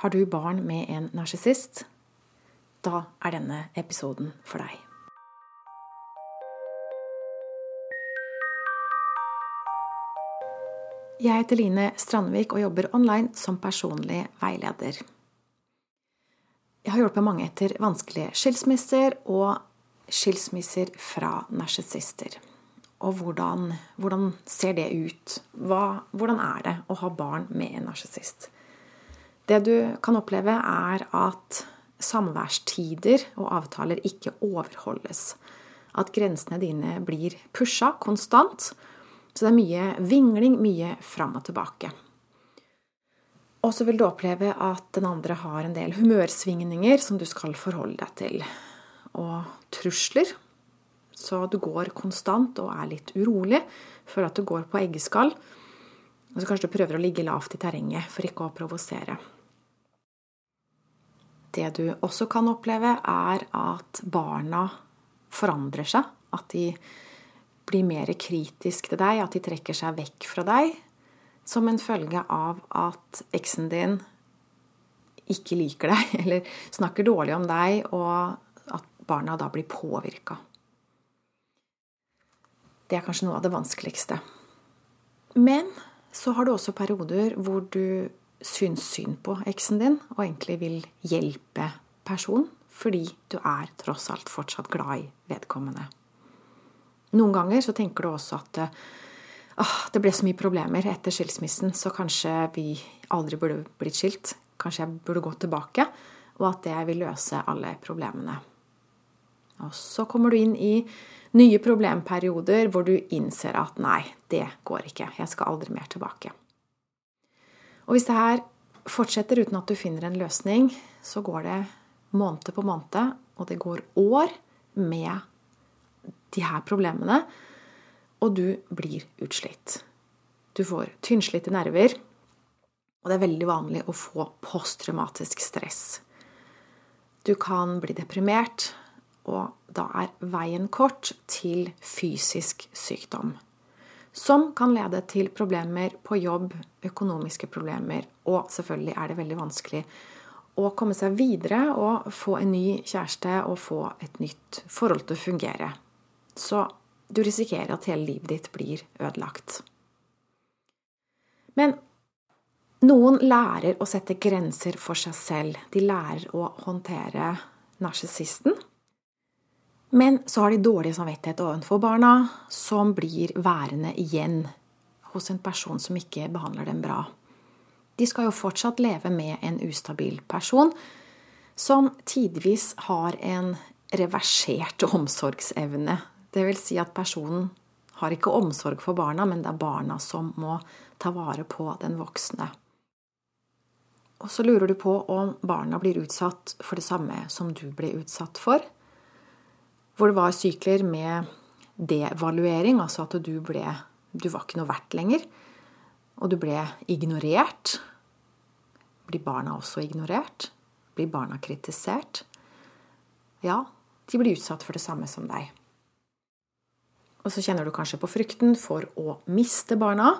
Har du barn med en narsissist? Da er denne episoden for deg. Jeg heter Line Strandvik og jobber online som personlig veileder. Jeg har hjulpet mange etter vanskelige skilsmisser og skilsmisser fra narsissister. Og hvordan, hvordan, ser det ut? Hva, hvordan er det å ha barn med en narsissist? Det du kan oppleve, er at samværstider og avtaler ikke overholdes. At grensene dine blir pusha konstant så det er mye vingling, mye fram og tilbake. Og så vil du oppleve at den andre har en del humørsvingninger som du skal forholde deg til. Og trusler. Så du går konstant og er litt urolig. Føler at du går på eggeskall. Og så kanskje du prøver å ligge lavt i terrenget for ikke å provosere. Det du også kan oppleve, er at barna forandrer seg. At de blir mer kritisk til deg, at de trekker seg vekk fra deg, som en følge av at eksen din ikke liker deg, eller snakker dårlig om deg, og at barna da blir påvirka. Det er kanskje noe av det vanskeligste. Men så har du også perioder hvor du syns synd på eksen din, og egentlig vil hjelpe personen, fordi du er tross alt fortsatt glad i vedkommende. Noen ganger så tenker du også at åh, det ble så mye problemer etter skilsmissen, så kanskje vi aldri burde blitt skilt. Kanskje jeg burde gått tilbake, og at det vil løse alle problemene. Og så kommer du inn i nye problemperioder hvor du innser at nei, det går ikke. Jeg skal aldri mer tilbake. Og hvis det her fortsetter uten at du finner en løsning, så går det måned på måned, og det går år med de her problemene, og du blir utslitt. Du får tynnslitte nerver, og det er veldig vanlig å få posttraumatisk stress. Du kan bli deprimert, og da er veien kort til fysisk sykdom. Som kan lede til problemer på jobb, økonomiske problemer, og selvfølgelig er det veldig vanskelig å komme seg videre og få en ny kjæreste og få et nytt forhold til å fungere. Så du risikerer at hele livet ditt blir ødelagt. Men noen lærer å sette grenser for seg selv. De lærer å håndtere narsissisten. Men så har de dårlig samvittighet overfor barna, som blir værende igjen hos en person som ikke behandler dem bra. De skal jo fortsatt leve med en ustabil person som tidvis har en reversert omsorgsevne det vil si at personen har ikke omsorg for barna, men det er barna som må ta vare på den voksne. Og så lurer du på om barna blir utsatt for det samme som du ble utsatt for. Hvor det var sykler med devaluering, altså at du ble Du var ikke noe verdt lenger. Og du ble ignorert. Blir barna også ignorert? Blir barna kritisert? Ja, de blir utsatt for det samme som deg. Og så kjenner du kanskje på frykten for å miste barna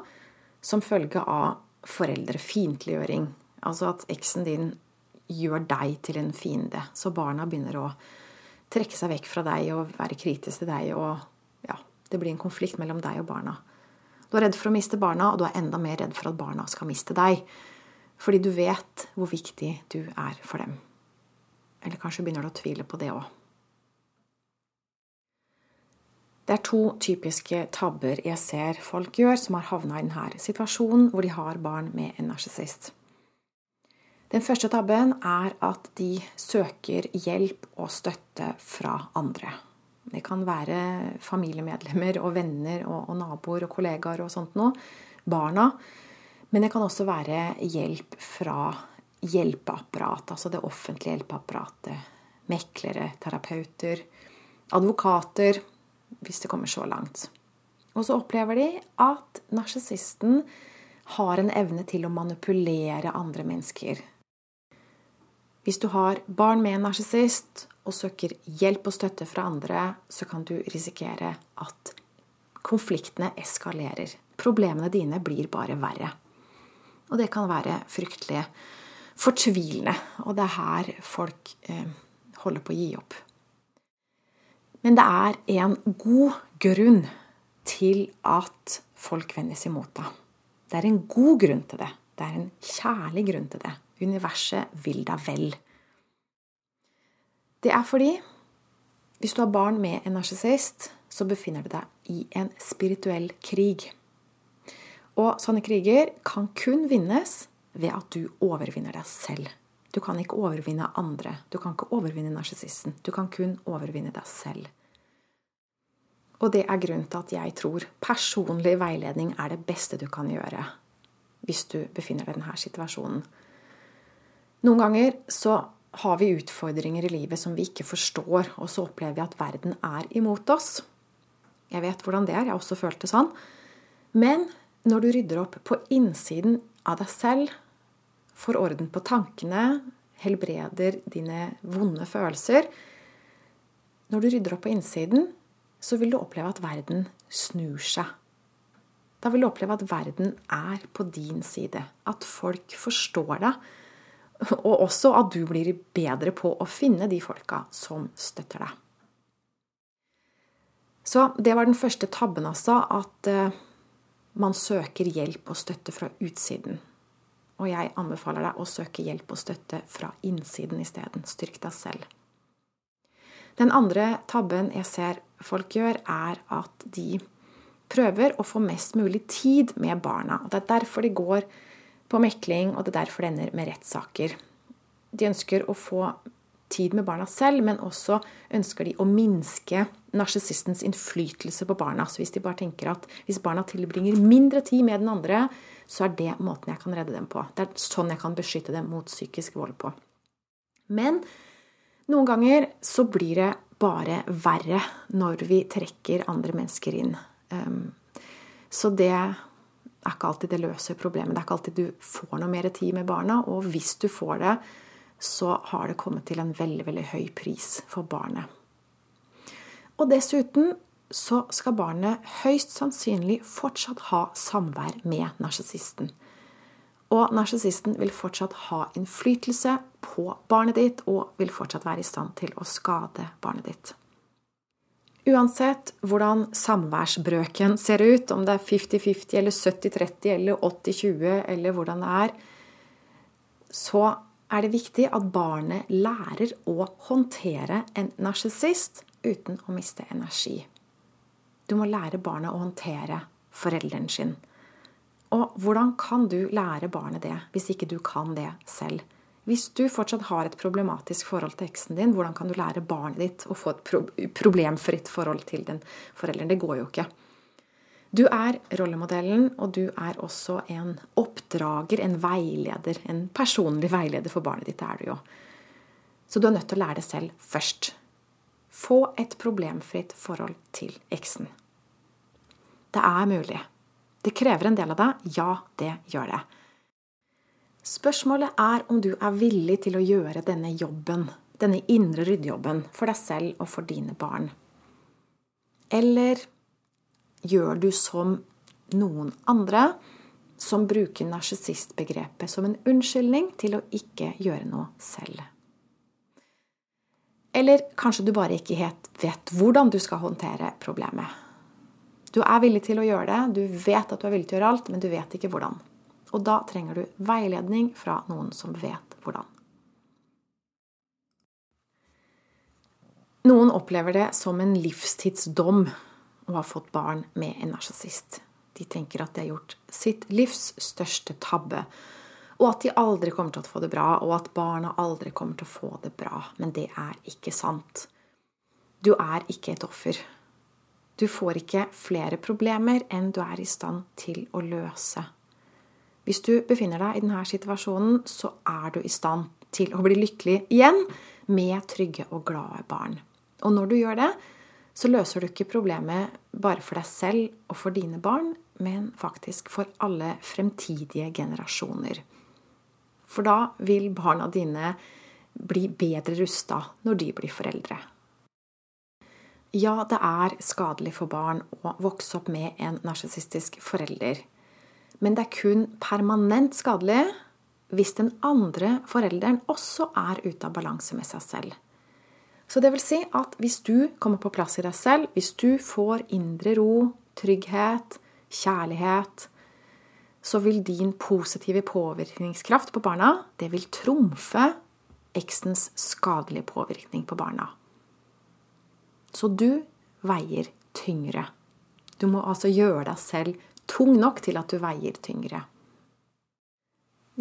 som følge av foreldrefiendtliggjøring. Altså at eksen din gjør deg til en fiende. Så barna begynner å trekke seg vekk fra deg og være kritisk til deg. Og ja, det blir en konflikt mellom deg og barna. Du er redd for å miste barna, og du er enda mer redd for at barna skal miste deg. Fordi du vet hvor viktig du er for dem. Eller kanskje begynner du å tvile på det òg. Det er to typiske tabber jeg ser folk gjør som har havna i denne situasjonen hvor de har barn med en narsissist. Den første tabben er at de søker hjelp og støtte fra andre. Det kan være familiemedlemmer og venner og, og naboer og kollegaer og sånt noe. Barna. Men det kan også være hjelp fra hjelpeapparatet, altså det offentlige hjelpeapparatet. Meklere, terapeuter, advokater, hvis det kommer så langt. Og så opplever de at narsissisten har en evne til å manipulere andre mennesker. Hvis du har barn med en narsissist og søker hjelp og støtte fra andre, så kan du risikere at konfliktene eskalerer. Problemene dine blir bare verre. Og det kan være fryktelig. fortvilende. Og det er her folk eh, holder på å gi opp. Men det er en god grunn til at folk vendes imot deg. Det er en god grunn til det. Det er en kjærlig grunn til det. Universet vil deg vel. Det er fordi hvis du har barn med en narsissist, så befinner du deg i en spirituell krig. Og sånne kriger kan kun vinnes ved at du overvinner deg selv. Du kan ikke overvinne andre. Du kan ikke overvinne narsissisten. Du kan kun overvinne deg selv. Og det er grunnen til at jeg tror personlig veiledning er det beste du kan gjøre hvis du befinner deg i denne situasjonen. Noen ganger så har vi utfordringer i livet som vi ikke forstår, og så opplever vi at verden er imot oss. Jeg vet hvordan det er, jeg har også følt det sånn. Men når du rydder opp på innsiden av deg selv, får orden på tankene, helbreder dine vonde følelser Når du rydder opp på innsiden, så vil du oppleve at verden snur seg. Da vil du oppleve at verden er på din side. At folk forstår deg. Og også at du blir bedre på å finne de folka som støtter deg. Så det var den første tabben, altså. At eh, man søker hjelp og støtte fra utsiden. Og jeg anbefaler deg å søke hjelp og støtte fra innsiden isteden. Styrk deg selv. Den andre tabben jeg ser folk gjør, er at de prøver å få mest mulig tid med barna. Og Det er derfor de går på mekling, og det er derfor det ender med rettssaker. De ønsker å få tid med barna selv, men også ønsker de å minske narsissistens innflytelse på barna. Så hvis de bare tenker at hvis barna tilbringer mindre tid med den andre, så er det måten jeg kan redde dem på. Det er sånn jeg kan beskytte dem mot psykisk vold på. Men noen ganger så blir det bare verre når vi trekker andre mennesker inn. Ehm, så det er ikke alltid det løser problemet. Det er ikke alltid du får noe mer tid med barna. Og hvis du får det, så har det kommet til en veldig, veldig høy pris for barnet. Og dessuten så skal barnet høyst sannsynlig fortsatt ha samvær med narsissisten. Og narsissisten vil fortsatt ha innflytelse på barnet ditt og vil fortsatt være i stand til å skade barnet ditt. Uansett hvordan samværsbrøken ser ut, om det er 50-50 eller 70-30 eller 80-20 eller hvordan det er, så er det viktig at barnet lærer å håndtere en narsissist uten å miste energi. Du må lære barnet å håndtere forelderen sin. Og hvordan kan du lære barnet det hvis ikke du kan det selv? Hvis du fortsatt har et problematisk forhold til eksen din, hvordan kan du lære barnet ditt å få et problemfritt forhold til den forelderen? Det går jo ikke. Du er rollemodellen, og du er også en oppdrager, en veileder. En personlig veileder for barnet ditt, det er du jo. Så du er nødt til å lære det selv først. Få et problemfritt forhold til eksen. Det er mulig. Det krever en del av deg. Ja, det gjør det. Spørsmålet er om du er villig til å gjøre denne jobben, denne indre ryddejobben, for deg selv og for dine barn. Eller gjør du som noen andre, som bruker narsissistbegrepet som en unnskyldning til å ikke gjøre noe selv? Eller kanskje du bare ikke helt vet hvordan du skal håndtere problemet. Du er villig til å gjøre det, du vet at du er villig til å gjøre alt, men du vet ikke hvordan. Og da trenger du veiledning fra noen som vet hvordan. Noen opplever det som en livstidsdom å ha fått barn med en narsissist. De tenker at de har gjort sitt livs største tabbe, og at de aldri kommer til å få det bra, og at barna aldri kommer til å få det bra. Men det er ikke sant. Du er ikke et offer. Du får ikke flere problemer enn du er i stand til å løse. Hvis du befinner deg i denne situasjonen, så er du i stand til å bli lykkelig igjen med trygge og glade barn. Og når du gjør det, så løser du ikke problemet bare for deg selv og for dine barn, men faktisk for alle fremtidige generasjoner. For da vil barna dine bli bedre rusta når de blir foreldre. Ja, det er skadelig for barn å vokse opp med en narsissistisk forelder. Men det er kun permanent skadelig hvis den andre forelderen også er ute av balanse med seg selv. Så det vil si at hvis du kommer på plass i deg selv, hvis du får indre ro, trygghet, kjærlighet, så vil din positive påvirkningskraft på barna det vil trumfe eksens skadelige påvirkning på barna. Så du veier tyngre. Du må altså gjøre deg selv tung nok til at du veier tyngre.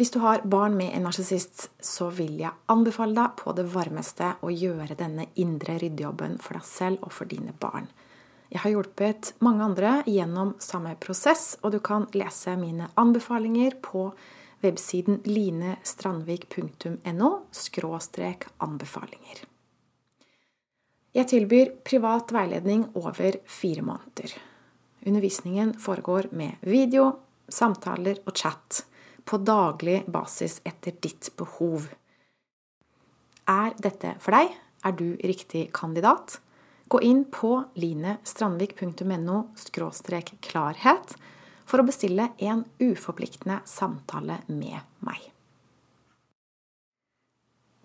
Hvis du har barn med en narsissist, så vil jeg anbefale deg på det varmeste å gjøre denne indre ryddejobben for deg selv og for dine barn. Jeg har hjulpet mange andre gjennom samme prosess, og du kan lese mine anbefalinger på websiden linestrandvik.no anbefalinger. Jeg tilbyr privat veiledning over fire måneder. Undervisningen foregår med video, samtaler og chat på daglig basis etter ditt behov. Er dette for deg? Er du riktig kandidat? Gå inn på linestrandvik.no klarhet for å bestille en uforpliktende samtale med meg.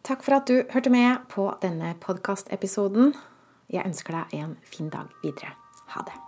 Takk for at du hørte med på denne podkastepisoden. Jeg ønsker deg en fin dag videre. Ha det.